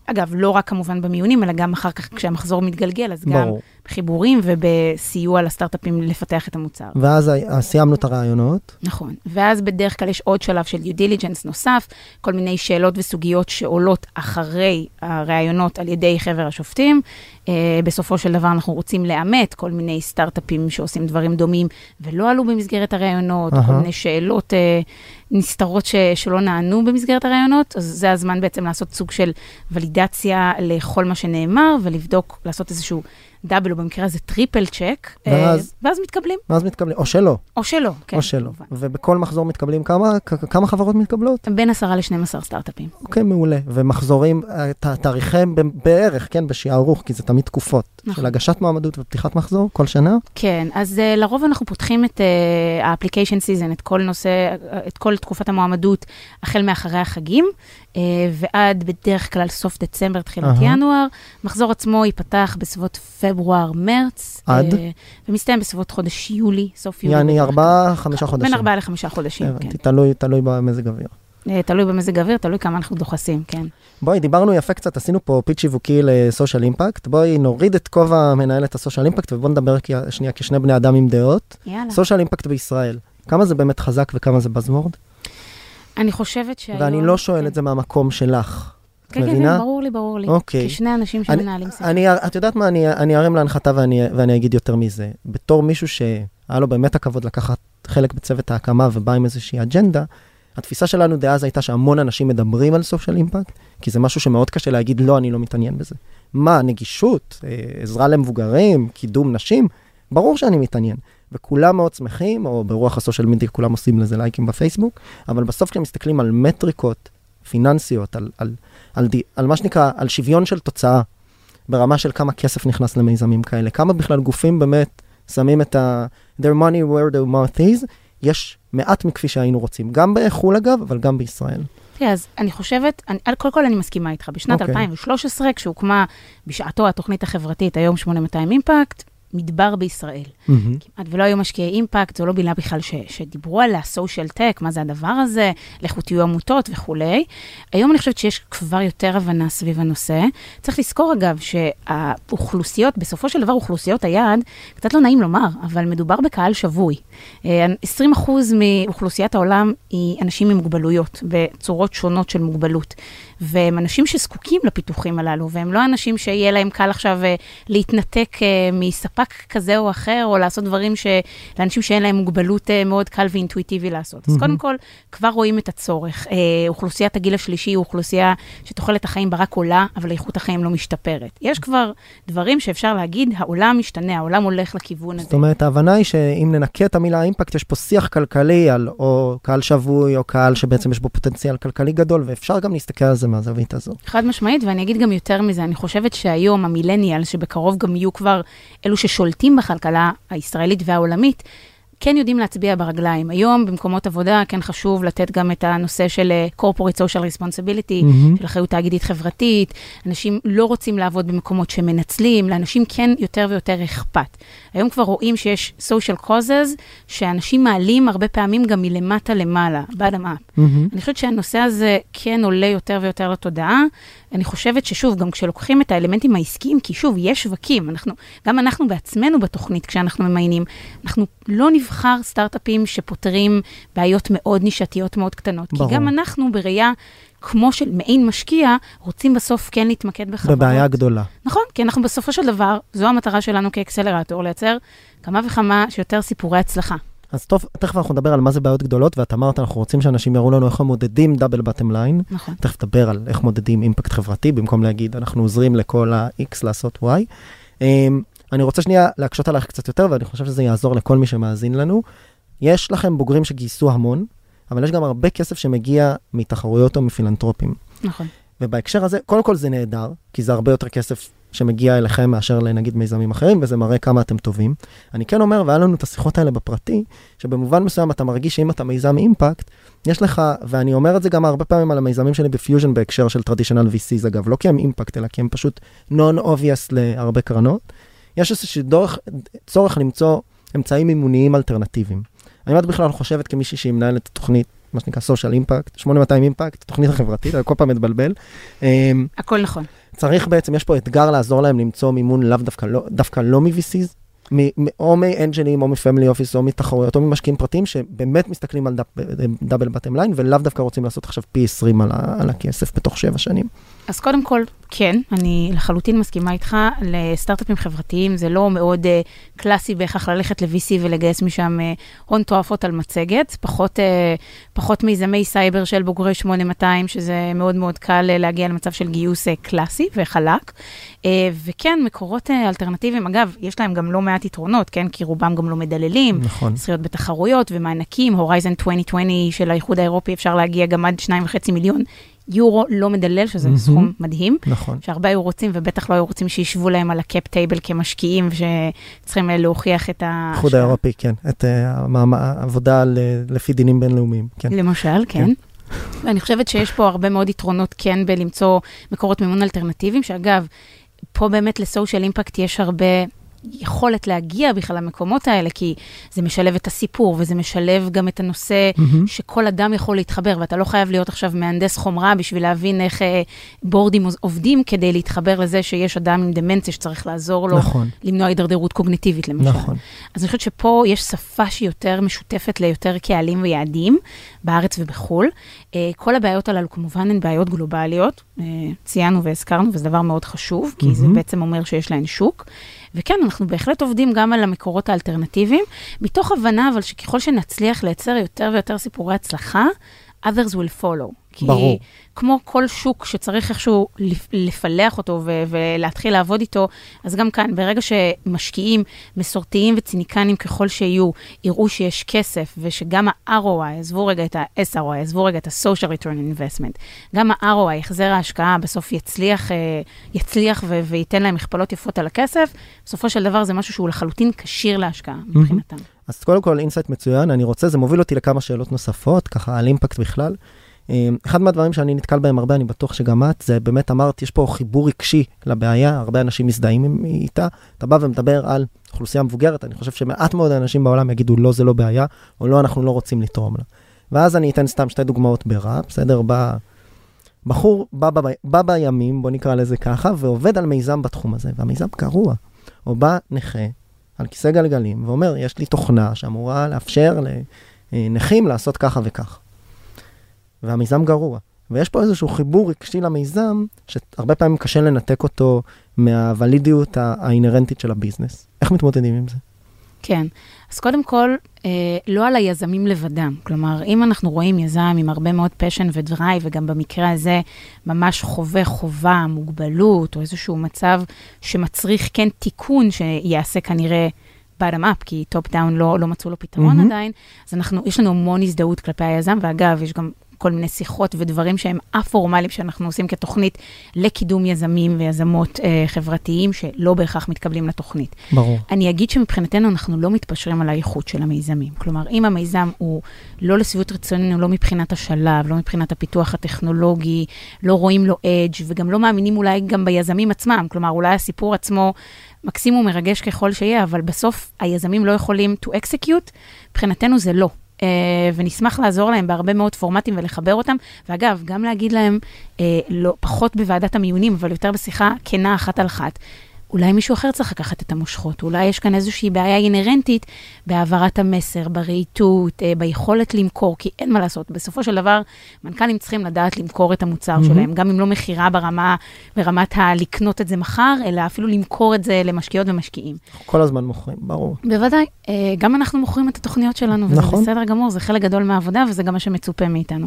אגב, לא רק כמובן במיונים, אלא גם אחר כך כשהמחזור מתגלגל, אז גם. בחיבורים ובסיוע לסטארט-אפים לפתח את המוצר. ואז סיימנו את הרעיונות. נכון. ואז בדרך כלל יש עוד שלב של due diligence נוסף, כל מיני שאלות וסוגיות שעולות אחרי הראיונות על ידי חבר השופטים. Uh, בסופו של דבר אנחנו רוצים לאמת כל מיני סטארט-אפים שעושים דברים דומים ולא עלו במסגרת הראיונות, או כל. מיני שאלות uh, נסתרות ש, שלא נענו במסגרת הראיונות, אז זה הזמן בעצם לעשות סוג של ולידציה לכל מה שנאמר ולבדוק, לעשות איזשהו double, או במקרה הזה triple check, uh, ואז? ואז מתקבלים, ואז מתקבלים, או שלא, או שלא. כן, או שלא. כמובן. ובכל מחזור מתקבלים כמה, כ- כמה חברות מתקבלות? בין 10 ל-12 סטארט-אפים. אוקיי, מעולה. ומחזורים, אה, ת- תאריכיהם ב- בערך, כן, בשערוך, כי זה תמיד תקופות. נכון. של הגשת מועמדות ופתיחת מחזור כל שנה. כן, אז uh, לרוב אנחנו פותחים את uh, ה-application season, את כל נושא, uh, את כל תקופת המועמדות, החל מאחרי החגים, uh, ועד בדרך כלל סוף דצמבר, תחילת אהה. ינואר. מחזור עצמו ייפתח בסביבות פברואר-מרץ. עד? ומסתיים בסביבות חודש יולי, סוף יולי. יעני ארבעה, חמישה. חודשים. בין ארבעה לחמישה חודשים, כן. תלוי, תלוי במזג אוויר. Uh, תלוי במזג האוויר, תלוי כמה אנחנו דוחסים, כן. בואי, דיברנו יפה קצת, עשינו פה פיץ' שיווקי לסושיאל אימפקט. בואי נוריד את כובע מנהלת הסושיאל אימפקט ובואו נדבר שנייה כשני בני אדם עם דעות. יאללה. סושיאל אימפקט בישראל, כמה זה באמת חזק וכמה זה בזוורד? אני חושבת שהיום... ואני לא שואל כן. את זה מהמקום שלך. כן, כן? כן, ברור לי, ברור לי. אוקיי. כשני אנשים שמנהלים שיחה. אני, את יודעת מה, אני, אני ארים להנחתה ואני, ואני אגיד יותר מזה. בתור מישהו שהיה לו באמת הכבוד לקחת חלק בצוות ההקמה ובא עם איזושהי אג'נדה, התפיסה שלנו דאז הייתה שהמון אנשים מדברים על סושיאל אימפקט, כי זה משהו שמאוד קשה להגיד, לא, אני לא מתעניין בזה. מה, נגישות, אה, עזרה למבוגרים, קידום נשים? ברור שאני מתעניין. וכולם מאוד שמחים, או ברוח הסושיאל מדיה כולם עושים לזה לייקים בפייסבוק, אבל בסוף כשהם מסתכלים על מטריקות פיננסיות, על, על, על, די, על מה שנקרא, על שוויון של תוצאה, ברמה של כמה כסף נכנס למיזמים כאלה, כמה בכלל גופים באמת שמים את ה... their money where their mouth is, יש מעט מכפי שהיינו רוצים, גם בחו"ל אגב, אבל גם בישראל. תראה, אז אני חושבת, אני, על- קודם כל אני מסכימה איתך. בשנת אוקיי. 2013, כשהוקמה בשעתו התוכנית החברתית, היום 8200 אימפקט, מדבר בישראל. כמעט ולא היו משקיעי אימפקט, זו לא מילה בכלל ש, שדיברו עליה, סושיאל טק, מה זה הדבר הזה, לכו תהיו עמותות וכולי. היום אני חושבת שיש כבר יותר הבנה סביב הנושא. צריך לזכור אגב שהאוכלוסיות, בסופו של דבר אוכלוסיות היעד, קצת לא נעים לומר, אבל מדובר בקהל שבוי. אה, 20% מאוכלוסיית העולם היא אנשים עם מוגבלויות, בצורות שונות של מוגבלות. והם אנשים שזקוקים לפיתוחים הללו, והם לא אנשים שיהיה להם קל עכשיו אה, להתנתק אה, מספק כזה או אחר, או לעשות דברים שלאנשים שאין להם מוגבלות אה, מאוד קל ואינטואיטיבי לעשות. אז מהמם. קודם כל, כבר רואים את הצורך. אוכלוסיית הגיל השלישי היא אוכלוסייה שתוחלת החיים בה רק עולה, אבל איכות החיים לא משתפרת. יש כבר דברים שאפשר להגיד, העולם משתנה, העולם הולך לכיוון הזה. זאת אומרת, ההבנה היא שאם ננקה את המילה אימפקט, יש פה שיח כלכלי על או קהל שבוי, או קהל שבעצם יש בו פוטנציאל כלכלי גדול, ואפשר גם להסתכל על זה מהזווית הזו. חד משמעית, ואני אגיד גם יותר מזה, אני חושבת שהיום המילניאל, שבקרוב גם יהיו כבר אלו ששולטים בכלכלה הישראלית והעולמית, כן יודעים להצביע ברגליים. היום במקומות עבודה כן חשוב לתת גם את הנושא של אה, corporate social responsibility, מהמם. של אחריות תאגידית חברתית. אנשים לא רוצים לעבוד במקומות שמנצלים, לאנשים כן יותר ויותר אכפת. היום כבר רואים שיש social causes, שאנשים מעלים הרבה פעמים גם מלמטה למעלה, bottom up. מהמם. אני חושבת שהנושא הזה כן עולה יותר ויותר לתודעה. אני חושבת ששוב, גם כשלוקחים את האלמנטים העסקיים, כי שוב, יש שווקים, אנחנו, גם אנחנו בעצמנו בתוכנית, כשאנחנו ממיינים, אנחנו לא נבחר סטארט-אפים שפותרים בעיות מאוד נישתיות, מאוד קטנות. ברור. כי גם אנחנו בראייה, כמו של מעין משקיע, רוצים בסוף כן להתמקד בחברות. בבעיה גדולה. נכון, כי אנחנו בסופו של דבר, זו המטרה שלנו כאקסלרטור, לייצר כמה וכמה שיותר סיפורי הצלחה. אז טוב, תכף אנחנו נדבר על מה זה בעיות גדולות, ואת אמרת, אנחנו רוצים שאנשים יראו לנו איך הם מודדים דאבל בטם ליין. נכון. תכף נדבר על איך מודדים אימפקט חברתי, במקום להגיד, אנחנו עוזרים לכל ה-X לעשות Y. Um, אני רוצה שנייה להקשות עליך קצת יותר, ואני חושב שזה יעזור לכל מי שמאזין לנו. יש לכם בוגרים שגייסו המון, אבל יש גם הרבה כסף שמגיע מתחרויות או מפילנטרופים. נכון. ובהקשר הזה, קודם כל זה נהדר, כי זה הרבה יותר כסף שמגיע אליכם מאשר לנגיד מיזמים אחרים, וזה מראה כמה אתם טובים. אני כן אומר, והיה לנו את השיחות האלה בפרטי, שבמובן מסוים אתה מרגיש שאם אתה מיזם impact, יש לך, ואני אומר את זה גם הרבה פעמים על המיזמים שלי בפיוז'ן בהקשר של traditional VCs אגב, לא כי הם impact, אלא כי הם פשוט non-obvious להרבה קרנות. יש איזשהו צורך, צורך למצוא אמצעים מימוניים אלטרנטיביים. האם את בכלל חושבת כמישהי שהיא מנהלת תוכנית, מה שנקרא social impact, 8200 Impact, תוכנית החברתית, אני כל פעם מתבלבל. אמ, הכל נכון. צריך בעצם, יש פה אתגר לעזור להם למצוא מימון לאו דווקא לא, דווקא לא מ-VCs, או מאנג'לים, או מ family office, או מתחרויות, או ממשקיעים פרטיים, שבאמת מסתכלים על double bottom line, ולאו דווקא רוצים לעשות עכשיו פי 20 על, על הכסף בתוך שבע שנים. אז קודם כל, כן, אני לחלוטין מסכימה איתך, לסטארט-אפים חברתיים זה לא מאוד uh, קלאסי בהכרח ללכת ל-VC ולגייס משם uh, הון תועפות על מצגת, פחות, uh, פחות מיזמי סייבר של בוגרי 8200, שזה מאוד מאוד קל uh, להגיע למצב של גיוס uh, קלאסי וחלק. Uh, וכן, מקורות uh, אלטרנטיביים, אגב, יש להם גם לא מעט יתרונות, כן, כי רובם גם לא מדללים. נכון. זכויות בתחרויות ומענקים, Horizon 2020 של האיחוד האירופי, אפשר להגיע גם עד 2.5 מיליון יורו לא מדלל, שזה מהמם. סכום מדהים, נכון. שהרבה היו רוצים, ובטח לא היו רוצים שישבו להם על ה cap table כמשקיעים, שצריכים אה, להוכיח את ה... האיחוד האירופי, כן, את אה, העבודה אה, לפי דינים בינלאומיים, כן. למשל, כן. ואני חושבת שיש פה הרבה מאוד יתרונות כן בלמצוא מקורות מימון אלטרנטיביים, שאגב, פה באמת לסושיאל אימפקט יש הרבה יכולת להגיע בכלל למקומות האלה, כי זה משלב את הסיפור, וזה משלב גם את הנושא מהמם. שכל אדם יכול להתחבר, ואתה לא חייב להיות עכשיו מהנדס חומרה בשביל להבין איך אה, בורדים עובדים, כדי להתחבר לזה שיש אדם עם דמנציה שצריך לעזור לו נכון, למנוע הידרדרות קוגניטיבית, למשל. נכון. אז אני חושבת שפה יש שפה שהיא יותר משותפת ליותר קהלים ויעדים, בארץ ובחו"ל. אה, כל הבעיות הללו כמובן הן בעיות גלובליות, אה, ציינו והזכרנו, וזה דבר מאוד חשוב, כי זה מהמם. בעצם אומר שיש להן שוק. וכן, אנחנו בהחלט עובדים גם על המקורות האלטרנטיביים, מתוך הבנה אבל שככל שנצליח לייצר יותר ויותר סיפורי הצלחה, others will follow. כי ברור. כמו כל שוק שצריך איכשהו לפ- לפלח אותו ו- ולהתחיל לעבוד איתו, אז גם כאן, ברגע שמשקיעים מסורתיים וציניקנים ככל שיהיו, יראו שיש כסף ושגם ה-ROI, עזבו רגע את ה-SROI, עזבו רגע את ה-social return investment, גם ה-ROI, החזר ההשקעה, בסוף יצליח, אה, יצליח ו- וייתן להם מכפלות יפות על הכסף, בסופו של דבר זה משהו שהוא לחלוטין כשיר להשקעה מבחינתם. אז קודם כל insight מצוין, אני רוצה, זה מוביל אותי לכמה שאלות נוספות, ככה על impact בכלל. אה, אחד מהדברים שאני נתקל בהם הרבה, אני בטוח שגם את, זה באמת אמרת, יש פה חיבור רגשי לבעיה, הרבה אנשים מזדהים איתה. אתה בא ומדבר על אוכלוסייה מבוגרת, אני חושב שמעט מאוד אנשים בעולם יגידו לא, זה לא בעיה, או לא, אנחנו לא רוצים לתרום לה. ואז אני אתן סתם שתי דוגמאות ברע, בסדר? בא... בחור בא, בא, בא בימים, בוא נקרא לזה ככה, ועובד על מיזם בתחום הזה, והמיזם גרוע. או בא נכה על כיסא גלגלים ואומר, יש לי תוכנה שאמורה לאפשר לנכים לעשות ככה וכך. והמיזם גרוע. ויש פה איזשהו חיבור רגשי למיזם, שהרבה פעמים קשה לנתק אותו מה validity הא- האינהרנטית של ה business. איך מתמודדים עם זה? כן, אז קודם כל, אה, לא על היזמים לבדם. כלומר, אם אנחנו רואים יזם עם הרבה מאוד passion ו drive, וגם במקרה הזה ממש חווה חווה, מוגבלות, או איזשהו מצב שמצריך כן תיקון שיעשה כנראה bottom up, כי top down לא, לא מצאו לו פתרון מהמם. עדיין, אז אנחנו, יש לנו המון הזדהות כלפי היזם, ואגב, יש גם כל מיני שיחות ודברים שהם א-פורמליים שאנחנו עושים כתוכנית לקידום יזמים ויזמות אה, חברתיים שלא בהכרח מתקבלים לתוכנית. ברור. אני אגיד שמבחינתנו אנחנו לא מתפשרים על האיכות של המיזמים. כלומר, אם המיזם הוא לא לשביעות רצוננו, לא מבחינת השלב, לא מבחינת הפיתוח הטכנולוגי, לא רואים לו אדג' וגם לא מאמינים אולי גם ביזמים עצמם. כלומר, אולי הסיפור עצמו מקסים ומרגש ככל שיהיה, אבל בסוף היזמים לא יכולים to execute, מבחינתנו זה לא. Uh, ונשמח לעזור להם בהרבה מאוד פורמטים ולחבר אותם. ואגב, גם להגיד להם, uh, לא, פחות בוועדת המיונים, אבל יותר בשיחה כנה אחת על אחת. אולי מישהו אחר צריך לקחת את המושכות, אולי יש כאן איזושהי בעיה אינהרנטית בהעברת המסר, ברהיטות, אה, ביכולת למכור, כי אין מה לעשות, בסופו של דבר, מנכ"לים צריכים לדעת למכור את המוצר mm-hmm. שלהם, גם אם לא מכירה ברמה, ברמת הלקנות את זה מחר, אלא אפילו למכור את זה למשקיעות ומשקיעים. כל הזמן מוכרים, ברור. בוודאי, אה, גם אנחנו מוכרים את התוכניות שלנו, וזה נכון. בסדר גמור, זה חלק גדול מהעבודה, וזה גם מה שמצופה מאיתנו.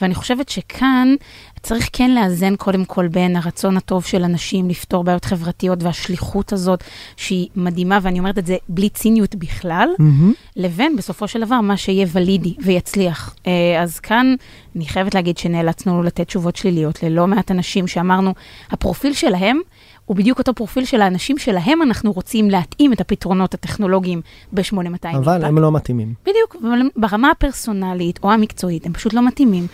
ואני חושבת שכאן צריך כן לאזן קודם כל בין הרצון הטוב של אנשים לפתור בעיות חברתיות והשליחות הזאת, שהיא מדהימה, ואני אומרת את זה בלי ציניות בכלל, מהמם. לבין בסופו של דבר מה שיהיה ולידי ויצליח. אה, אז כאן אני חייבת להגיד שנאלצנו לתת תשובות שליליות ללא מעט אנשים שאמרנו, הפרופיל שלהם הוא בדיוק אותו פרופיל של האנשים שלהם אנחנו רוצים להתאים את הפתרונות הטכנולוגיים ב-8200. אבל הם לא מתאימים. בדיוק, אבל ברמה הפרסונלית או המקצועית, הם פשוט לא מתאימים.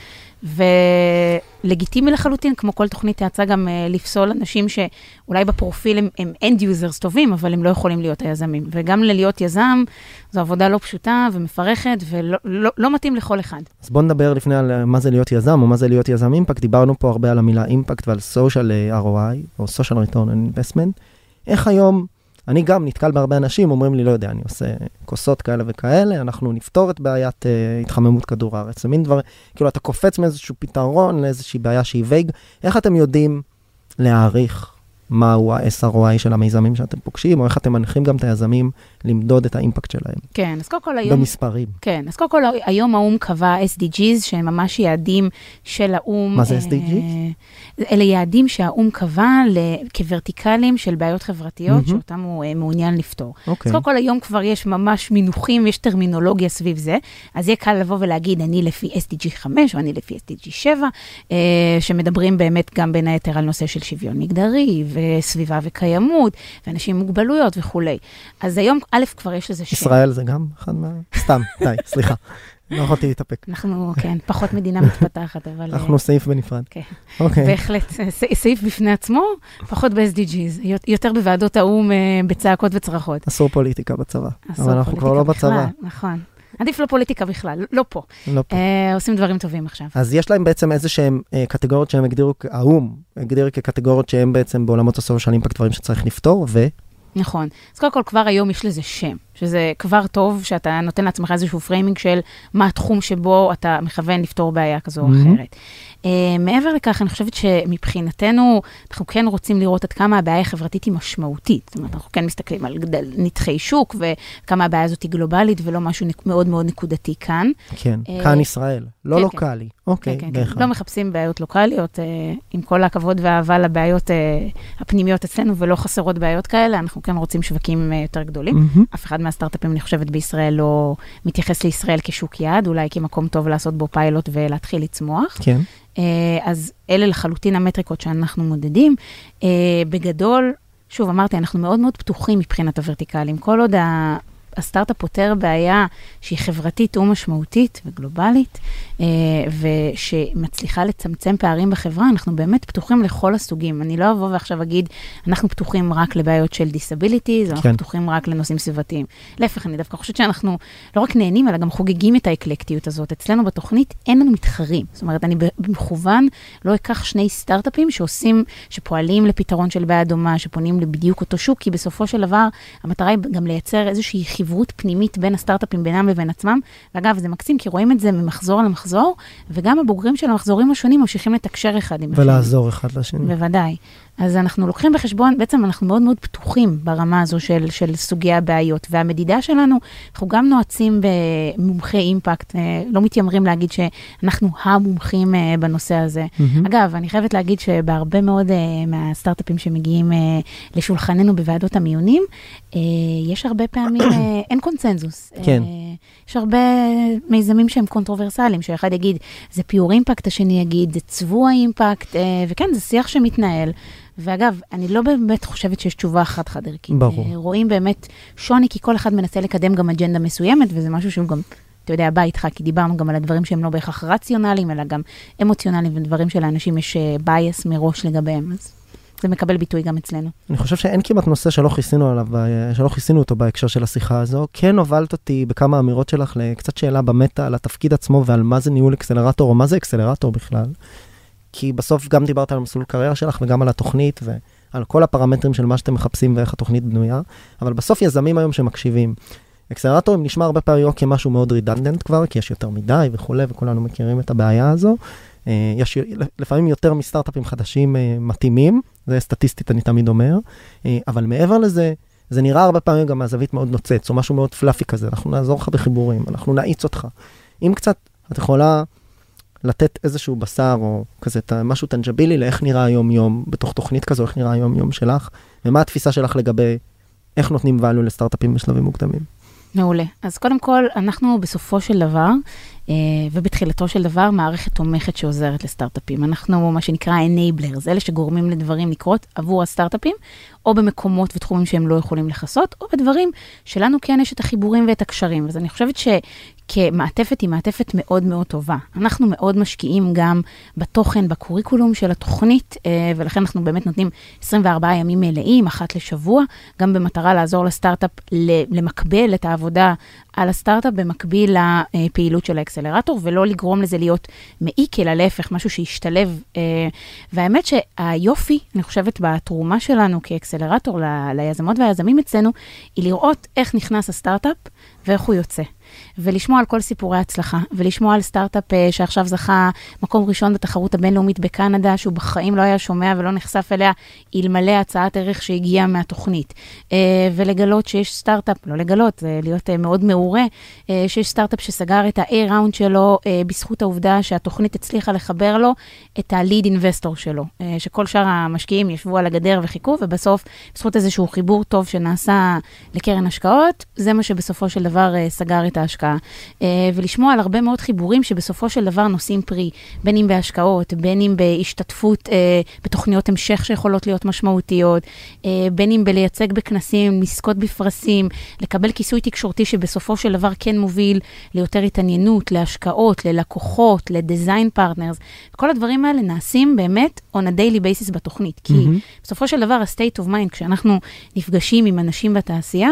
ולגיטימי לחלוטין, כמו כל תוכנית האצה, גם uh, לפסול אנשים שאולי בפרופיל הם, הם end users טובים, אבל הם לא יכולים להיות היזמים. וגם ללהיות יזם, זו עבודה לא פשוטה ומפרכת, ולא לא, לא מתאים לכל אחד. אז בואו נדבר לפני על אה, מה זה להיות יזם, או מה זה להיות יזם אימפקט. דיברנו פה הרבה על המילה אימפקט ועל social אה, ROI, או social return investment. איך היום, אני גם נתקל בהרבה אנשים, אומרים לי, לא יודע, אני עושה כוסות כאלה וכאלה, אנחנו נפתור את בעיית uh, התחממות כדור הארץ. זה מין דבר, כאילו, אתה קופץ מאיזשהו פתרון לאיזושהי בעיה שהיא וייג. איך אתם יודעים להעריך מהו ה-SROI של המיזמים שאתם פוגשים, או איך אתם מנחים גם את היזמים למדוד את האימפקט שלהם כן, אז קודם כל היום... במספרים? כן, אז קודם כל היום האו"ם קבע SDGs, שהם ממש יעדים של האו"ם. מה זה אה, SDGs? אלה יעדים שהאו"ם קבע כוורטיקלים של בעיות חברתיות, מהמם. שאותם הוא אה, מעוניין לפתור. אז אוקיי. קודם כל היום כבר יש ממש מינוחים, יש טרמינולוגיה סביב זה, אז יהיה קל לבוא ולהגיד, אני לפי SDG 5 או אני לפי SDG 7, אה, שמדברים באמת גם בין היתר על נושא של שוויון מגדרי, וסביבה וקיימות, ואנשים עם מוגבלויות וכולי. אז היום, א', כבר יש לזה שם. ישראל זה גם אחד מה... סתם, די, סליחה. לא יכולתי להתאפק. אנחנו, כן, פחות מדינה מתפתחת, אבל... אה, אנחנו סעיף בנפרד. כן. אוקיי. בהחלט, ס- סעיף בפני עצמו, פחות ב-SDGs, יותר בוועדות האו"ם אה, בצעקות וצרחות. אסור פוליטיקה בצבא. אסור לא פוליטיקה. בכלל, נכון. עדיף לא פוליטיקה בכלל, לא פה. לא פה. אה, עושים דברים טובים עכשיו. אז יש להם בעצם איזה שהם אה, קטגוריות שהם הגדירו, האו"ם הגדיר כקטגוריות שהם בעצם בעולמות ה social impact דברים שצריך לפתור, ו... נכון. אז קודם כל, כבר היום יש לזה שם, שזה כבר טוב שאתה נותן לעצמך איזשהו framing של מה התחום שבו אתה מכוון לפתור בעיה כזו או מהמם. אחרת. Uh, מעבר לכך, אני חושבת שמבחינתנו, אנחנו כן רוצים לראות עד כמה הבעיה החברתית היא משמעותית. זאת אומרת, אנחנו כן מסתכלים על גדל, נתחי שוק וכמה הבעיה הזאת היא גלובלית ולא משהו נק- מאוד מאוד נקודתי כאן. כן, אה, כאן ישראל, לא כן, לוקאלי. אוקיי, כן, כן, כן. לא מחפשים בעיות לוקאליות, אה, עם כל הכבוד והאהבה לבעיות אה, הפנימיות אצלנו, ולא חסרות בעיות כאלה, אנחנו כן רוצים שווקים אה, יותר גדולים. מהמם. אף אחד מהסטארט-אפים, אני חושבת, בישראל לא מתייחס לישראל כשוק יעד, אולי כמקום טוב לעשות בו פיילוט ולהתחיל לצמוח. כן, אה, אז אלה לחלוטין המטריקות שאנחנו מודדים. אה, בגדול, שוב, אמרתי, אנחנו מאוד מאוד פתוחים מבחינת הוורטיקלים. כל עוד הסטארט-אפ פותר בעיה שהיא חברתית ומשמעותית וגלובלית, אה, ושמצליחה לצמצם פערים בחברה, אנחנו באמת פתוחים לכל הסוגים. אני לא אבוא ועכשיו אגיד, אנחנו פתוחים רק לבעיות של disabilities, אנחנו כן. פתוחים רק לנושאים סביבתיים. להפך, אני דווקא חושבת שאנחנו לא רק נהנים, אלא גם חוגגים את האקלקטיות הזאת. אצלנו בתוכנית אין לנו מתחרים. זאת אומרת, אני במכוון לא אקח שני סטארט-אפים שעושים, שפועלים לפתרון של בעיה דומה, שפונים לבדיוק אותו שוק, כי בסופו של דבר, המטרה היא גם לייצר איזושהי חברות פנימית בין הסטארט-אפים בינם לבין עצמם. ואגב, זה מקסים, כי רואים את זה ממחזור למחזור, וגם הבוגרים של המחזורים השונים ממשיכים לתקשר אחד עם השני. ולעזור אחד לשני. בוודאי. אז אנחנו לוקחים בחשבון, בעצם אנחנו מאוד מאוד פתוחים ברמה הזו של, של סוגי הבעיות. והמדידה שלנו, אנחנו גם נועצים במומחי אימפקט, אה, לא מתיימרים להגיד שאנחנו המומחים אה, בנושא הזה. מהמם. אגב, אני חייבת להגיד שבהרבה מאוד אה, מהסטארט-אפים שמגיעים לשולחננו בוועדות המיונים, יש הרבה פעמים, אין קונצנזוס. כן. אה, יש הרבה מיזמים שהם קונטרוברסליים, שאחד יגיד, זה pure impact, השני יגיד, זה צבוע impact, אה, וכן, זה שיח שמתנהל. ואגב, אני לא באמת חושבת שיש תשובה חד-חד ערכית. ברור. אה, רואים באמת שוני, כי כל אחד מנסה לקדם גם אג'נדה מסוימת, וזה משהו שהוא גם, אתה יודע, בא איתך, כי דיברנו גם על הדברים שהם לא בהכרח רציונליים, אלא גם אמוציונליים, ודברים שלאנשים יש bias מראש לגביהם, אז זה מקבל ביטוי גם אצלנו. אני חושב שאין כמעט נושא שלא כיסינו עליו, אה, שלא כיסינו אותו בהקשר של השיחה הזו. כן הובלת אותי בכמה אמירות שלך לקצת שאלה ב meta על התפקיד עצמו ועל מה זה ניהול accelerator, או מה זה accelerator בכלל. כי בסוף גם דיברת על מסלול קריירה שלך וגם על התוכנית ועל כל הפרמטרים של מה שאתם מחפשים ואיך התוכנית בנויה, אבל בסוף יזמים היום שמקשיבים. אקסלרטורים נשמע הרבה פעמים כמשהו מאוד redundant כבר, כי יש יותר מדי וכולי, וכולנו מכירים את הבעיה הזו. אה, יש לפעמים יותר מסטארט-אפים חדשים אה, מתאימים, זה סטטיסטית אני תמיד אומר, אה, אבל מעבר לזה, זה נראה הרבה פעמים גם מהזווית מאוד נוצץ, או משהו מאוד פלאפי כזה, אנחנו נעזור לך בחיבורים, אנחנו נאיץ אותך. אם קצת את יכולה לתת איזשהו בשר, או כזה משהו טנג'בילי לאיך נראה היום-יום בתוך תוכנית כזו, איך נראה היום-יום שלך, ומה התפיסה שלך לגבי איך נותנים value לסטארט-אפים בשלבים מוקדמים. מעולה. אז קודם כל, אנחנו בסופו של דבר, ובתחילתו של דבר, מערכת תומכת שעוזרת לסטארט-אפים. אנחנו מה שנקרא enablers, אלה שגורמים לדברים לקרות עבור הסטארט-אפים, או במקומות ותחומים שהם לא יכולים לכסות, או בדברים שלנו כן יש את החיבורים ואת הקשרים. אז אני חושבת שכמעטפת היא מעטפת מאוד מאוד טובה. אנחנו מאוד משקיעים גם בתוכן, בקוריקולום של התוכנית, אה, ולכן אנחנו באמת נותנים 24 ימים מלאים, אחת לשבוע, גם במטרה לעזור לסטארט-אפ למקבל את העבודה על הסטארט-אפ במקביל לפעילות של האקסלרטור, ולא לגרום לזה להיות מעיק, אלא להפך, משהו שישתלב. אה, והאמת שהיופי, אני חושבת, בתרומה שלנו כאקסלרטור ליזמות והיזמים אצלנו, היא לראות איך נכנס הסטארט-אפ ואיך הוא יוצא. ולשמוע על כל סיפורי הצלחה, ולשמוע על סטארט-אפ uh, שעכשיו זכה מקום ראשון בתחרות הבינלאומית בקנדה, שהוא בחיים לא היה שומע ולא נחשף אליה, אלמלא הצעת ערך שהגיעה מהתוכנית. Uh, ולגלות שיש סטארט-אפ, לא לגלות, זה להיות uh, מאוד מעורה, שיש סטארט-אפ שסגר את ה-A-ראונד שלו בזכות העובדה שהתוכנית הצליחה לחבר לו את ה-lead investor שלו, שכל שאר המשקיעים ישבו על הגדר וחיכו, ובסוף, בזכות איזשהו חיבור טוב שנעשה לקרן השקעות, זה מה שבסופו של דבר סגר את ההשקעה. אה, ולשמוע על הרבה מאוד חיבורים שבסופו של דבר נושאים פרי, בין אם בהשקעות, בין אם בהשתתפות אה, בתוכניות המשך שיכולות להיות משמעותיות, אה, בין אם בלייצג בכנסים, לזכות בפרסים, לקבל כיסוי תקשורתי שבסופו של דבר כן מוביל ליותר התעניינות, להשקעות, ללקוחות, ל design partners. כל הדברים האלה נעשים באמת on a daily basis בתוכנית. כי mm-hmm. בסופו של דבר, ה-state of mind, כשאנחנו נפגשים עם אנשים בתעשייה,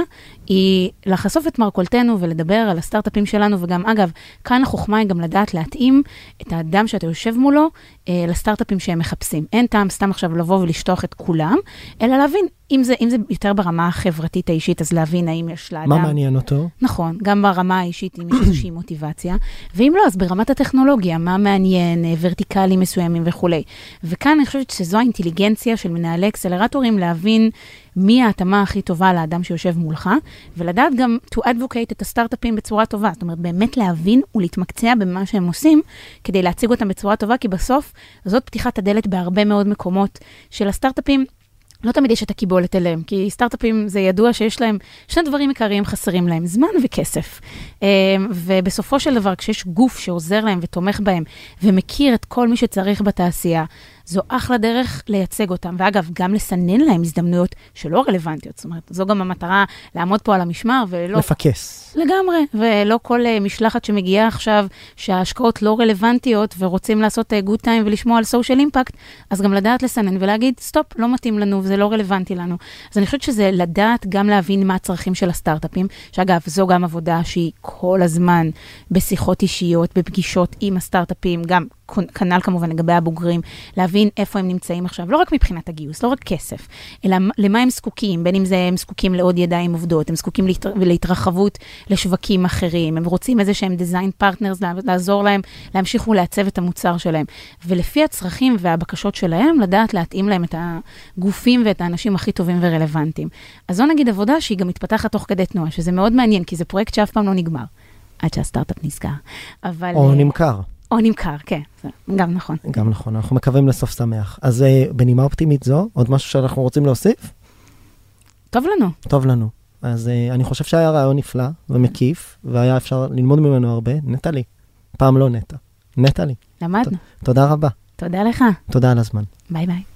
היא לחשוף את מרכולתנו ולדבר על הסטארט-אפים שלנו, וגם, אגב, כאן החוכמה היא גם לדעת להתאים את האדם שאתה יושב מולו לסטארט-אפים שהם מחפשים. אין טעם סתם עכשיו לבוא ולשטוח את כולם, אלא להבין אם זה, אם זה יותר ברמה החברתית האישית, אז להבין האם יש לאדם... מה מעניין אותו? נכון, גם ברמה האישית, אם יש איזושהי מוטיבציה, ואם לא, אז ברמת הטכנולוגיה, מה מעניין, אה, ורטיקלים מסוימים וכולי. וכאן אני חושבת שזו האינטליגנציה של מנהלי אקסלרטורים, להבין מי ההתאמה הכי טובה לאדם שיושב מולך, ולדעת גם to advocate את הסטארט-אפים בצורה טובה. זאת אומרת, באמת להבין ולהתמקצע במה שהם עושים, כדי להציג אותם בצורה טובה, כי בסוף זאת פתיחת הדלת בהרבה מאוד מקומות של הסטארט-אפים. לא תמיד יש את הקיבולת אליהם, כי סטארט-אפים זה ידוע שיש להם שני דברים עיקריים חסרים להם, זמן וכסף. אמ, ובסופו של דבר, כשיש גוף שעוזר להם ותומך בהם, ומכיר את כל מי שצריך בתעשייה, זו אחלה דרך לייצג אותם, ואגב, גם לסנן להם הזדמנויות שלא רלוונטיות. זאת אומרת, זו גם המטרה לעמוד פה על המשמר ולא... לפקס. לגמרי, ולא כל uh, משלחת שמגיעה עכשיו, שההשקעות לא רלוונטיות ורוצים לעשות uh, good time ולשמוע על social impact, אז גם לדעת לסנן ולהגיד, סטופ, לא מתאים לנו וזה לא רלוונטי לנו. אז אני חושבת שזה לדעת גם להבין מה הצרכים של הסטארט-אפים, שאגב, זו גם עבודה שהיא כל הזמן בשיחות אישיות, בפגישות עם הסטארט-אפים, גם כנ"ל כמובן לגבי הבוגרים, להבין איפה הם נמצאים עכשיו, לא רק מבחינת הגיוס, לא רק כסף, אלא למה הם זקוקים, בין אם זה הם זקוקים לעוד ידיים עובדות, הם זקוקים להתר... להתרחבות לשווקים אחרים, הם רוצים איזה שהם design partners, לעזור להם להמשיך ולעצב את המוצר שלהם. ולפי הצרכים והבקשות שלהם, לדעת להתאים להם את הגופים ואת האנשים הכי טובים ורלוונטיים. אז זו נגיד עבודה שהיא גם מתפתחת תוך כדי תנועה, שזה מאוד מעניין, כי זה פרויקט שאף פעם לא נגמר. עד שהסטארט-אפ נסגר. אבל... או נמכר. או נמכר, כן, זה גם נכון. גם נכון, אנחנו מקווים לסוף שמח. אז uh, בנימה אופטימית זו, עוד משהו שאנחנו רוצים להוסיף? טוב לנו. טוב לנו. אז uh, אני חושב שהיה רעיון נפלא ומקיף, והיה אפשר ללמוד ממנו הרבה. נטלי, פעם לא נטע. נטלי, למדנו. תודה רבה. תודה לך. תודה על הזמן. ביי ביי.